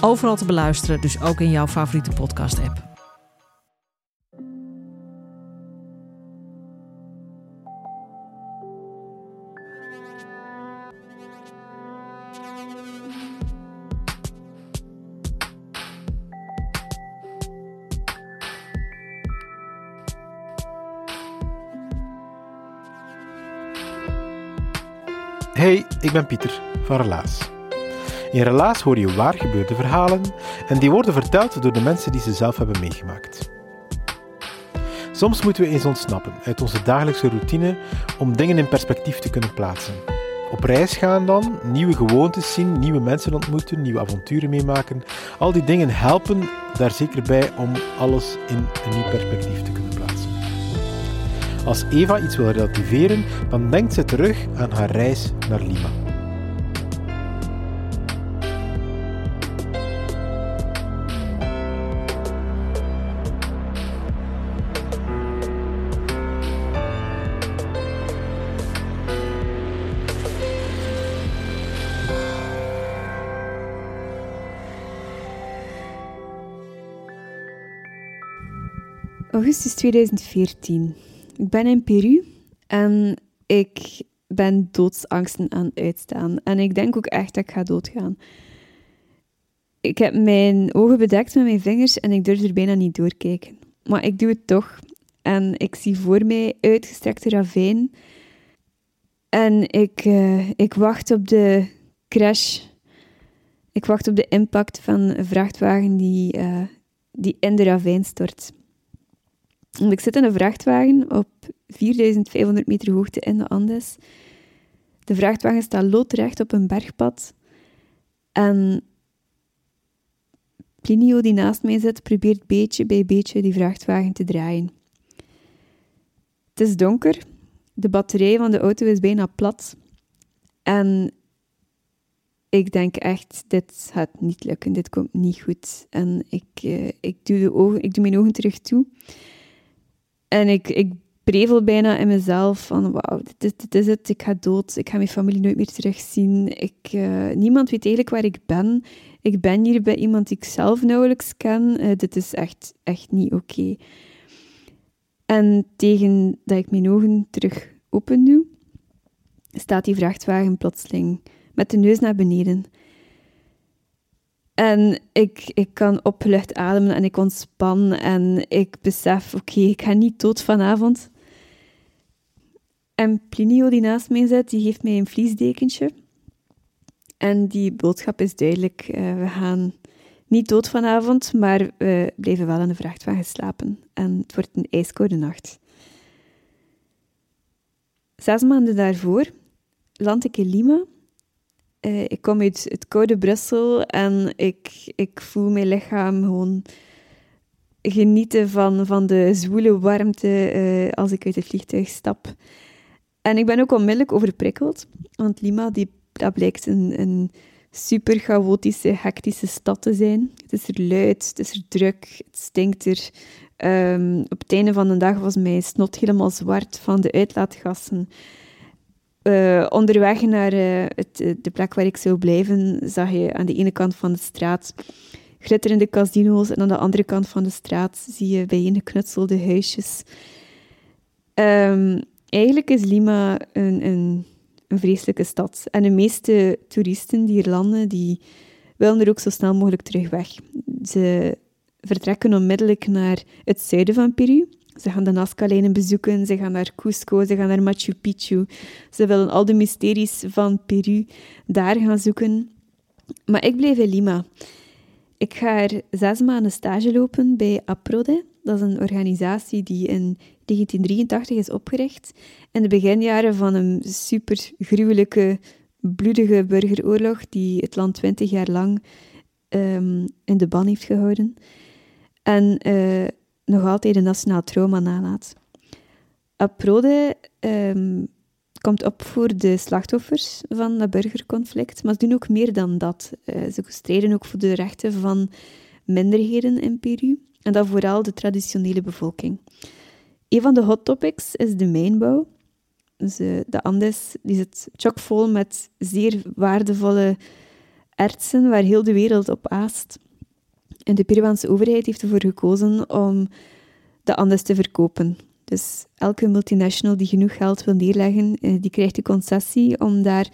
Overal te beluisteren, dus ook in jouw favoriete podcast-app. Hey, ik ben Pieter van Relaas. In Relaas hoor je waar gebeurde verhalen en die worden verteld door de mensen die ze zelf hebben meegemaakt. Soms moeten we eens ontsnappen uit onze dagelijkse routine om dingen in perspectief te kunnen plaatsen. Op reis gaan dan, nieuwe gewoontes zien, nieuwe mensen ontmoeten, nieuwe avonturen meemaken. Al die dingen helpen daar zeker bij om alles in een nieuw perspectief te kunnen plaatsen. Als Eva iets wil relativeren, dan denkt ze terug aan haar reis naar Lima. Augustus 2014. Ik ben in Peru en ik ben doodsangsten aan het uitstaan. En ik denk ook echt dat ik ga doodgaan. Ik heb mijn ogen bedekt met mijn vingers en ik durf er bijna niet doorkijken. Maar ik doe het toch. En ik zie voor mij uitgestrekte ravijn. En ik, eh, ik wacht op de crash. Ik wacht op de impact van een vrachtwagen die, uh, die in de ravijn stort. Ik zit in een vrachtwagen op 4500 meter hoogte in de Andes. De vrachtwagen staat loodrecht op een bergpad. En Plinio, die naast mij zit, probeert beetje bij beetje die vrachtwagen te draaien. Het is donker. De batterij van de auto is bijna plat. En ik denk echt, dit gaat niet lukken. Dit komt niet goed. En ik, uh, ik, doe, de ogen, ik doe mijn ogen terug toe. En ik, ik prevel bijna in mezelf van wauw, dit, dit, is het, ik ga dood, ik ga mijn familie nooit meer terugzien. Ik, uh, niemand weet eigenlijk waar ik ben. Ik ben hier bij iemand die ik zelf nauwelijks ken. Uh, dit is echt, echt niet oké. En tegen dat ik mijn ogen terug open doe, staat die vrachtwagen plotseling met de neus naar beneden. En ik, ik kan opgelucht ademen en ik ontspan en ik besef, oké, ik ga niet dood vanavond. En Plinio, die naast mij zit, die geeft mij een vliesdekentje. En die boodschap is duidelijk, uh, we gaan niet dood vanavond, maar we blijven wel in de vrachtwagen slapen. En het wordt een ijskoude nacht. Zes maanden daarvoor land ik in Lima uh, ik kom uit het koude Brussel en ik, ik voel mijn lichaam gewoon genieten van, van de zwoele warmte uh, als ik uit het vliegtuig stap. En ik ben ook onmiddellijk overprikkeld, want Lima die, dat blijkt een, een super chaotische, hectische stad te zijn. Het is er luid, het is er druk, het stinkt er. Um, op het einde van de dag was mijn snot helemaal zwart van de uitlaatgassen. Uh, onderweg naar uh, het, eh, de plek waar ik zou blijven, zag je aan de ene kant van de straat glitterende casino's en aan de andere kant van de straat zie je bijeengeknutselde huisjes. Um, eigenlijk is Lima een, een, een, vreselijke stad. En de meeste toeristen die hier landen, die willen er ook zo snel mogelijk terug weg. Ze vertrekken onmiddellijk naar het zuiden van Peru, ze gaan de Nazca-lijnen bezoeken, ze gaan naar Cusco, ze gaan naar Machu Picchu. Ze willen al de mysteries van Peru daar gaan zoeken. Maar ik blijf in Lima. Ik ga er zes maanden stage lopen bij APRODE. Dat is een organisatie die in 1983 is opgericht. In de beginjaren van een super gruwelijke, bloedige burgeroorlog die het land twintig jaar lang ehm, in de ban heeft gehouden. En uh, nog altijd een nationaal trauma nalaat. Aprode um, komt op voor de slachtoffers van dat burgerconflict, maar ze doen ook meer dan dat. Uh, ze strijden ook voor de rechten van minderheden in Peru, en dat vooral de traditionele bevolking. Een van de hot topics is de mijnbouw. Dus, uh, de Andes die zit chockvol met zeer waardevolle ertsen waar heel de wereld op aast. En de Peruaanse overheid heeft ervoor gekozen om de Andes te verkopen. Dus elke multinational die genoeg geld wil neerleggen, eh, die krijgt de concessie om daar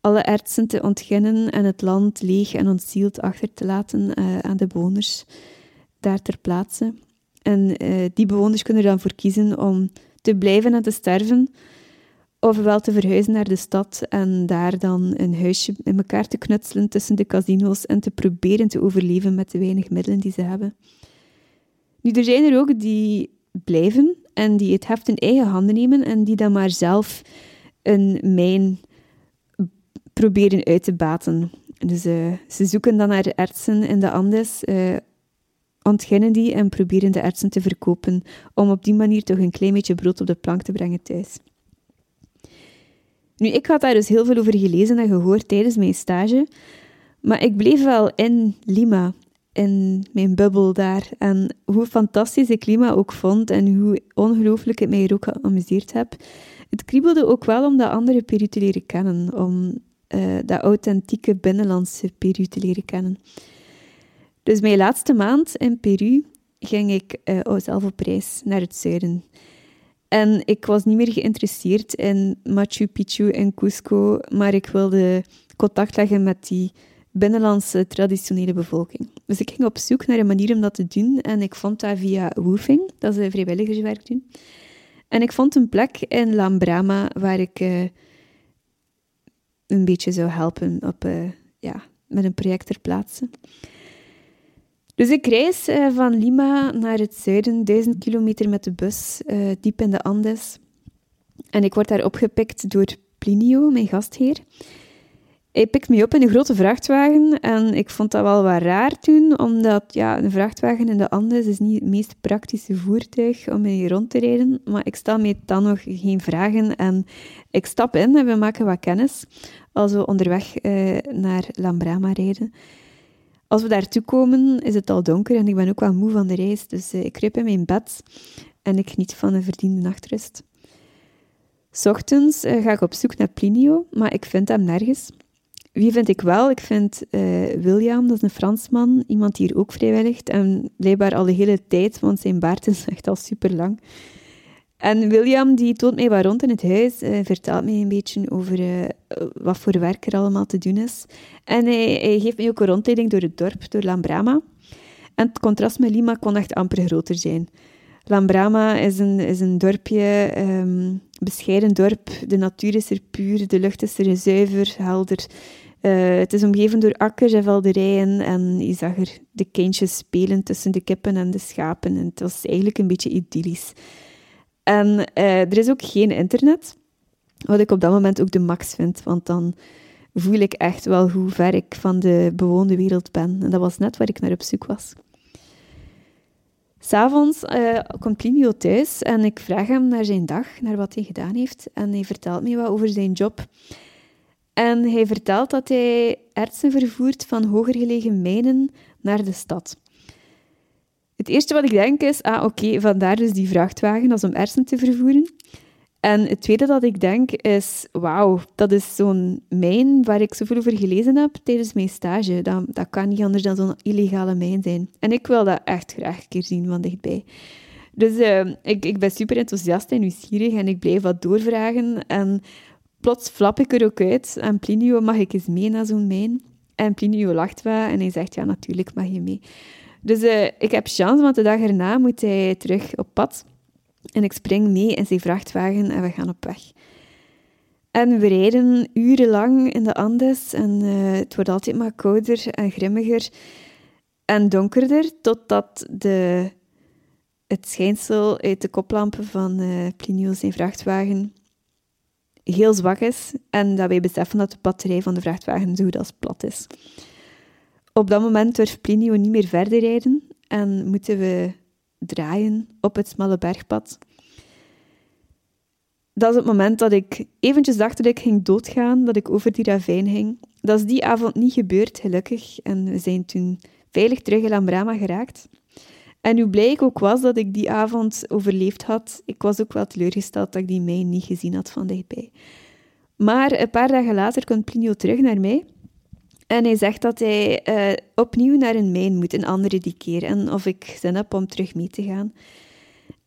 alle ertsen te ontginnen en het land leeg en ontzield achter te laten uh, aan de bewoners daar ter plaatse. En uh, die bewoners kunnen er dan voor kiezen om te blijven en te sterven, ofwel te verhuizen naar de stad en daar dan een huisje in elkaar te knutselen tussen de casino's en te proberen te overleven met de weinig middelen die ze hebben. Nu, er zijn er ook die blijven en die het heft in eigen handen nemen en die dan maar zelf een mijn proberen uit te baten. Dus uh, ze zoeken dan naar artsen in de Andes, uh, ontginnen die en proberen de artsen te verkopen, om op die manier toch een klein beetje brood op de plank te brengen thuis. Nu, ik had daar dus heel veel over gelezen en gehoord tijdens mijn stage, maar ik bleef wel in Lima, in mijn bubbel daar. En hoe fantastisch ik Lima ook vond en hoe ongelooflijk ik mij er ook geamuseerd heb. Het kriebelde ook wel om dat andere Peru te leren kennen, om uh, dat authentieke binnenlandse Peru te leren kennen. Dus mijn laatste maand in Peru ging ik uh, zelf op reis naar het zuiden. En ik was niet meer geïnteresseerd in Machu Picchu en Cusco, maar ik wilde contact leggen met die binnenlandse traditionele bevolking. Dus ik ging op zoek naar een manier om dat te doen en ik vond dat via Woofing, dat een vrijwilligerswerk doen. En ik vond een plek in Lambrama waar ik uh, een beetje zou helpen op, uh, ja, met een project ter plaatse. Dus ik reis uh, van Lima naar het zuiden, duizend kilometer met de bus, diep in de Andes. En ik word daar opgepikt door Plinio, mijn gastheer. Hij pikt me op in een grote vrachtwagen en ik vond dat wel wat raar toen, omdat ja, een vrachtwagen in de Andes is niet het meest praktische voertuig om mee rond te rijden. Maar ik stel me dan nog geen vragen en ik stap in en we maken wat kennis als we onderweg uh, naar Lambrama rijden. Als we daartoe komen is het al donker en ik ben ook wel moe van de reis, dus uh, ik kruip in mijn bed en ik geniet van een verdiende nachtrust. S ochtends uh, ga ik op zoek naar Plinio, maar ik vind hem nergens. Wie vind ik wel? Ik vind uh, William, dat is een Fransman, iemand die hier ook vrijwilligt. En blijkbaar al de hele tijd, want zijn baard is echt al super lang. En William die toont mij wat rond in het huis, uh, vertelt mij een beetje over uh, wat voor werk er allemaal te doen is. En hij, geeft mij ook een rondleiding door het dorp, door Lambrama. En het contrast met Lima kon echt amper groter zijn. Lambrama is een, is een dorpje, um, bescheiden dorp. De natuur is er puur, de lucht is er zuiver, helder. Uh, het is omgeven door akkers en velderijen en je zag er de kindjes spelen tussen de kippen en de schapen. En het was eigenlijk een beetje idyllisch. En uh, er is ook geen internet, wat ik op dat moment ook de max vind, want dan voel ik echt wel hoe ver ik van de bewoonde wereld ben. En dat was net waar ik naar op zoek was. S'avonds uh, komt Plinio thuis en ik vraag hem naar zijn dag, naar wat hij gedaan heeft. En hij vertelt me wat over zijn job. En hij vertelt dat hij ertsen vervoert van hoger gelegen mijnen naar de stad. Het eerste wat ik denk is, ah oké, vandaar dus die vrachtwagen, als om ertsen te vervoeren. En het tweede dat ik denk is, wauw, dat is zo'n mijn waar ik zoveel over gelezen heb tijdens mijn stage. Dat, dat kan niet anders dan zo'n illegale mijn zijn. En ik wil dat echt graag een keer zien van dichtbij. Dus uh, ik, ik ben super enthousiast en nieuwsgierig en ik blijf wat doorvragen. En plots flap ik er ook uit. En Plinio, mag ik eens mee naar zo'n mijn? En Plinio lacht wel en hij zegt, ja, natuurlijk mag je mee. Dus uh, ik heb chance, want de dag erna moet hij terug op pad. En ik spring mee in zijn vrachtwagen en we gaan op weg. En we rijden urenlang in de Andes en uh, het wordt altijd maar kouder en grimmiger en donkerder, totdat de, het schijnsel uit de koplampen van uh, Plinio zijn vrachtwagen heel zwak is en dat wij beseffen dat de batterij van de vrachtwagen zo goed als plat is. Op dat moment durft Plinio niet meer verder rijden en moeten we draaien op het smalle bergpad. Dat is het moment dat ik eventjes dacht dat ik ging doodgaan, dat ik over die ravijn ging. Dat is die avond niet gebeurd, gelukkig. En we zijn toen veilig terug in Lambrama geraakt. En hoe blij ik ook was dat ik die avond overleefd had, ik was ook wel teleurgesteld dat ik die mij niet gezien had van dichtbij. Maar een paar dagen later komt Plinio terug naar mij en hij zegt dat hij uh, opnieuw naar een mijn moet, een andere die keer. En of ik zin heb om terug mee te gaan.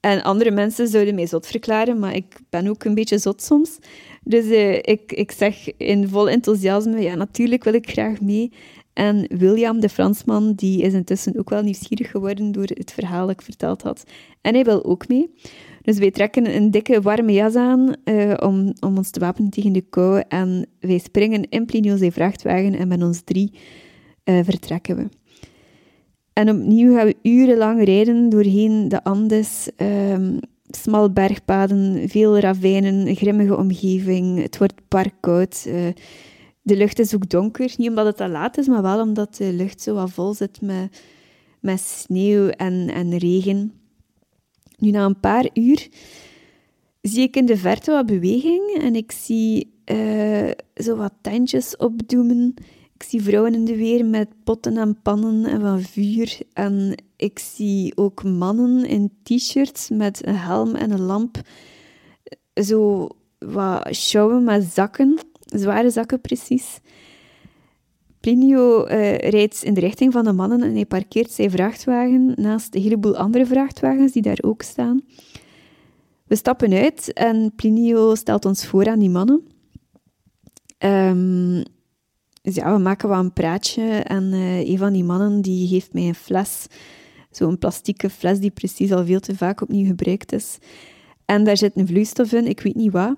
En andere mensen zouden mij zot verklaren, maar ik ben ook een beetje zot soms. Dus uh, ik, ik zeg in vol enthousiasme, ja, natuurlijk wil ik graag mee. En William, de Fransman, die is intussen ook wel nieuwsgierig geworden door het verhaal dat ik verteld had. En hij wil ook mee. Dus wij trekken een dikke warme jas aan uh, om, om ons te wapenen tegen de kou. En wij springen in Plinio's vrachtwagen en met ons drie uh, vertrekken we. En opnieuw gaan we urenlang rijden doorheen de Andes. Um, smal bergpaden, veel ravijnen, grimmige omgeving. Het wordt parkoud. Uh, de lucht is ook donker. Niet omdat het te laat is, maar wel omdat de lucht zo wat vol zit met, met sneeuw en, en regen. Nu, na een paar uur zie ik in de verte wat beweging en ik zie uh, zo wat tentjes opdoemen. Ik zie vrouwen in de weer met potten en pannen en van vuur. En ik zie ook mannen in t-shirts met een helm en een lamp. Zo wat sjouwen met zakken, zware zakken precies. Plinio uh, rijdt in de richting van de mannen en hij parkeert zijn vrachtwagen naast een heleboel andere vrachtwagens die daar ook staan. We stappen uit en Plinio stelt ons voor aan die mannen. Um, dus ja, we maken wel een praatje en uh, een van die mannen die geeft mij een fles, zo'n plastieke fles die precies al veel te vaak opnieuw gebruikt is. En daar zit een vloeistof in, ik weet niet wat.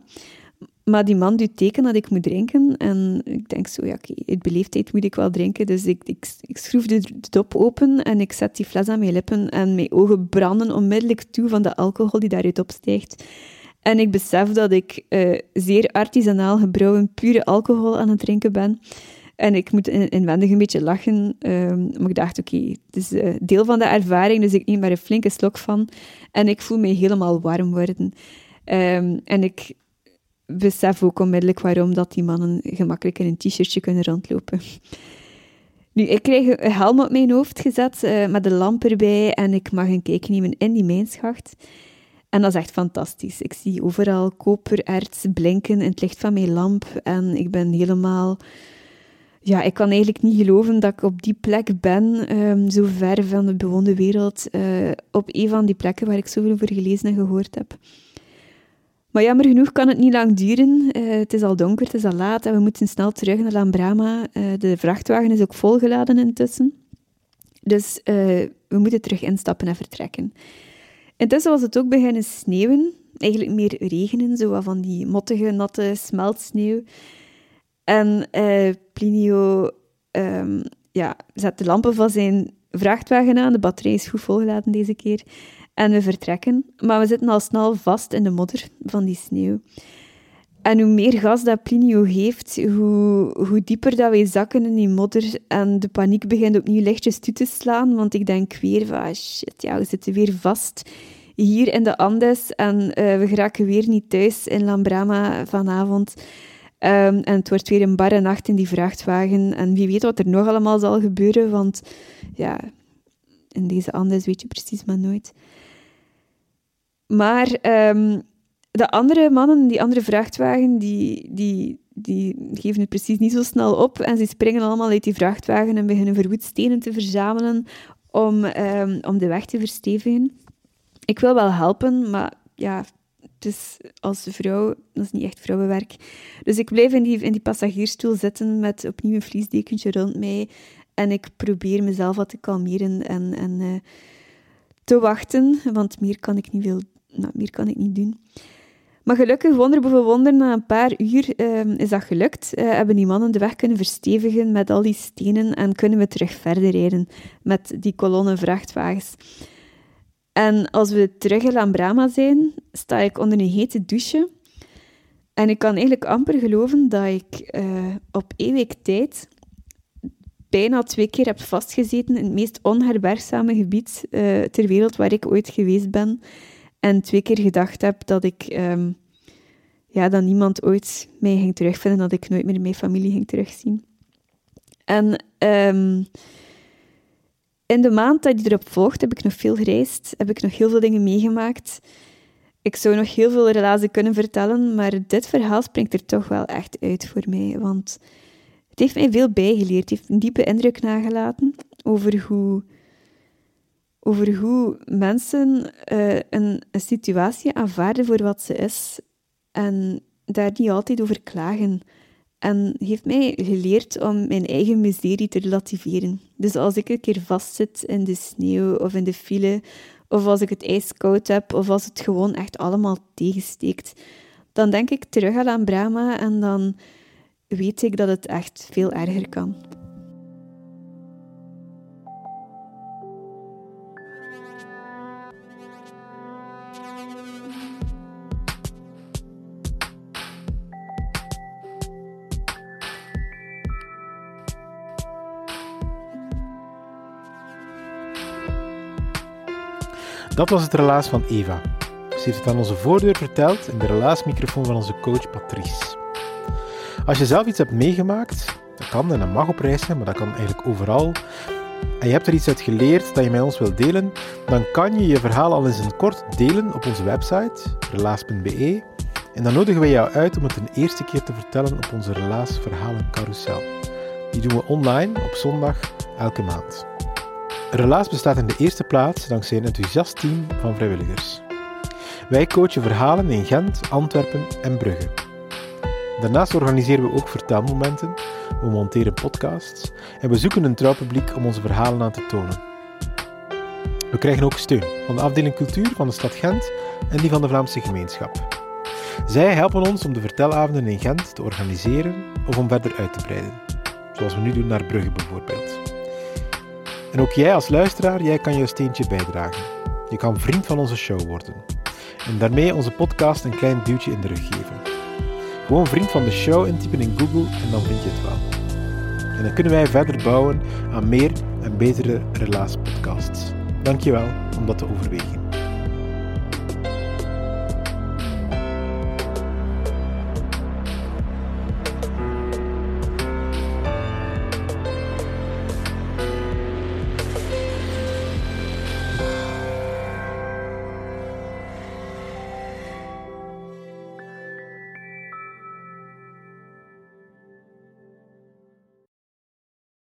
Maar die man doet teken dat ik moet drinken. En ik denk zo, ja, oké, uit beleefdheid moet ik wel drinken. Dus ik, ik, ik schroef de, dop open en ik zet die fles aan mijn lippen. En mijn ogen branden onmiddellijk toe van de alcohol die daaruit opstijgt. En ik besef dat ik uh, zeer artisanaal gebrouwen pure alcohol aan het drinken ben. En ik moet inwendig een beetje lachen. Um, ik dacht, oké, het is uh, deel van de ervaring, dus ik neem maar een flinke slok van. En ik voel me helemaal warm worden. Um, en ik besef ook onmiddellijk waarom dat die mannen gemakkelijk in een t-shirtje kunnen rondlopen. Nu, ik krijg een helm op mijn hoofd gezet uh, met een lamp erbij en ik mag een kijkje nemen in die mijnschacht. En dat is echt fantastisch. Ik zie overal kopererts blinken in het licht van mijn lamp en ik ben helemaal... Ja, ik kan eigenlijk niet geloven dat ik op die plek ben, um, zo ver van de bewoonde wereld, uh, op een van die plekken waar ik zoveel over gelezen en gehoord heb. Maar jammer genoeg kan het niet lang duren. Uh, het is al donker, het is al laat en we moeten snel terug naar Lambrama. Uh, de vrachtwagen is ook volgeladen intussen. Dus uh, we moeten terug instappen en vertrekken. Intussen was het ook beginnen sneeuwen. Eigenlijk meer regenen, zo van die mottige, natte smeltsneeuw. En Plinio um, ja, zet de lampen van zijn vrachtwagen aan. De batterij is goed volgeladen deze keer. En we vertrekken, maar we zitten al snel vast in de modder van die sneeuw. En hoe meer gas dat Plinio geeft, hoe, hoe dieper dat wij zakken in die modder. En de paniek begint opnieuw lichtjes toe te slaan, want ik denk weer van, ah, shit, ja, we zitten weer vast hier in de Andes en uh, we geraken weer niet thuis in Lambrama vanavond. Um, en het wordt weer een barre nacht in die vrachtwagen. En wie weet wat er nog allemaal zal gebeuren, want ja, in deze Andes weet je precies maar nooit. Maar um, de andere mannen, die andere vrachtwagen, die, die, die geven het precies niet zo snel op. En ze springen allemaal uit die vrachtwagen en beginnen verwoed stenen te verzamelen om, um, om de weg te verstevigen. Ik wil wel helpen, maar ja, dus als vrouw, dat is niet echt vrouwenwerk. Dus ik blijf in die, in die passagiersstoel zitten met opnieuw een vliesdekentje rond mij. En ik probeer mezelf wat te kalmeren en, en uh, te wachten, want meer kan ik niet veel nou, meer kan ik niet doen. Maar gelukkig, wonder boven wonder, na een paar uur uh, is dat gelukt. Uh, hebben die mannen de weg kunnen verstevigen met al die stenen en kunnen we terug verder rijden met die kolonnen vrachtwagens. En als we terug in Lambrama zijn, sta ik onder een hete douche. En ik kan eigenlijk amper geloven dat ik uh, op één week tijd bijna twee keer heb vastgezeten in het meest onherbergzame gebied uh, ter wereld waar ik ooit geweest ben. En twee keer gedacht heb dat ik... Um, ja, dat niemand ooit mij ging terugvinden, dat ik nooit meer mijn familie ging terugzien. En um, in de maand dat je erop volgt, heb ik nog veel gereisd, heb ik nog heel veel dingen meegemaakt. Ik zou nog heel veel relaties kunnen vertellen, maar dit verhaal springt er toch wel echt uit voor mij. Want heeft mij veel bijgeleerd. Het heeft een diepe indruk nagelaten over hoe, over hoe mensen uh, een, een situatie aanvaarden voor wat ze is en daar niet altijd over klagen. En heeft mij geleerd om mijn eigen miserie te relativeren. Dus als ik een keer vastzit in de sneeuw of in de file, of als ik het ijskoud heb, of als het gewoon echt allemaal tegensteekt, dan denk ik terug aan Brahma en dan weet ik dat het echt veel erger kan. Dat was het relaas van Eva. Ze heeft het aan onze voordeur verteld in de relaasmicrofoon van onze coach Patrice. Als je zelf iets hebt meegemaakt, dat kan en dat mag op reis zijn, maar dat kan eigenlijk overal, en je hebt er iets uit geleerd dat je met ons wilt delen, dan kan je je verhaal al eens in kort delen op onze website, relaas.be, en dan nodigen wij jou uit om het een eerste keer te vertellen op onze Relaas Verhalen Carousel. Die doen we online op zondag elke maand. Relaas bestaat in de eerste plaats dankzij een enthousiast team van vrijwilligers. Wij coachen verhalen in Gent, Antwerpen en Brugge. Daarnaast organiseren we ook vertelmomenten, we monteren podcasts en we zoeken een trouw publiek om onze verhalen aan te tonen. We krijgen ook steun van de afdeling cultuur van de stad Gent en die van de Vlaamse gemeenschap. Zij helpen ons om de vertelavonden in Gent te organiseren of om verder uit te breiden, zoals we nu doen naar Brugge bijvoorbeeld. En ook jij als luisteraar, jij kan je steentje bijdragen. Je kan vriend van onze show worden. En daarmee onze podcast een klein duwtje in de rug geven. Gewoon vriend van de show intypen in Google en dan vind je het wel. En dan kunnen wij verder bouwen aan meer en betere relatiepodcasts. Dankjewel om dat te overwegen.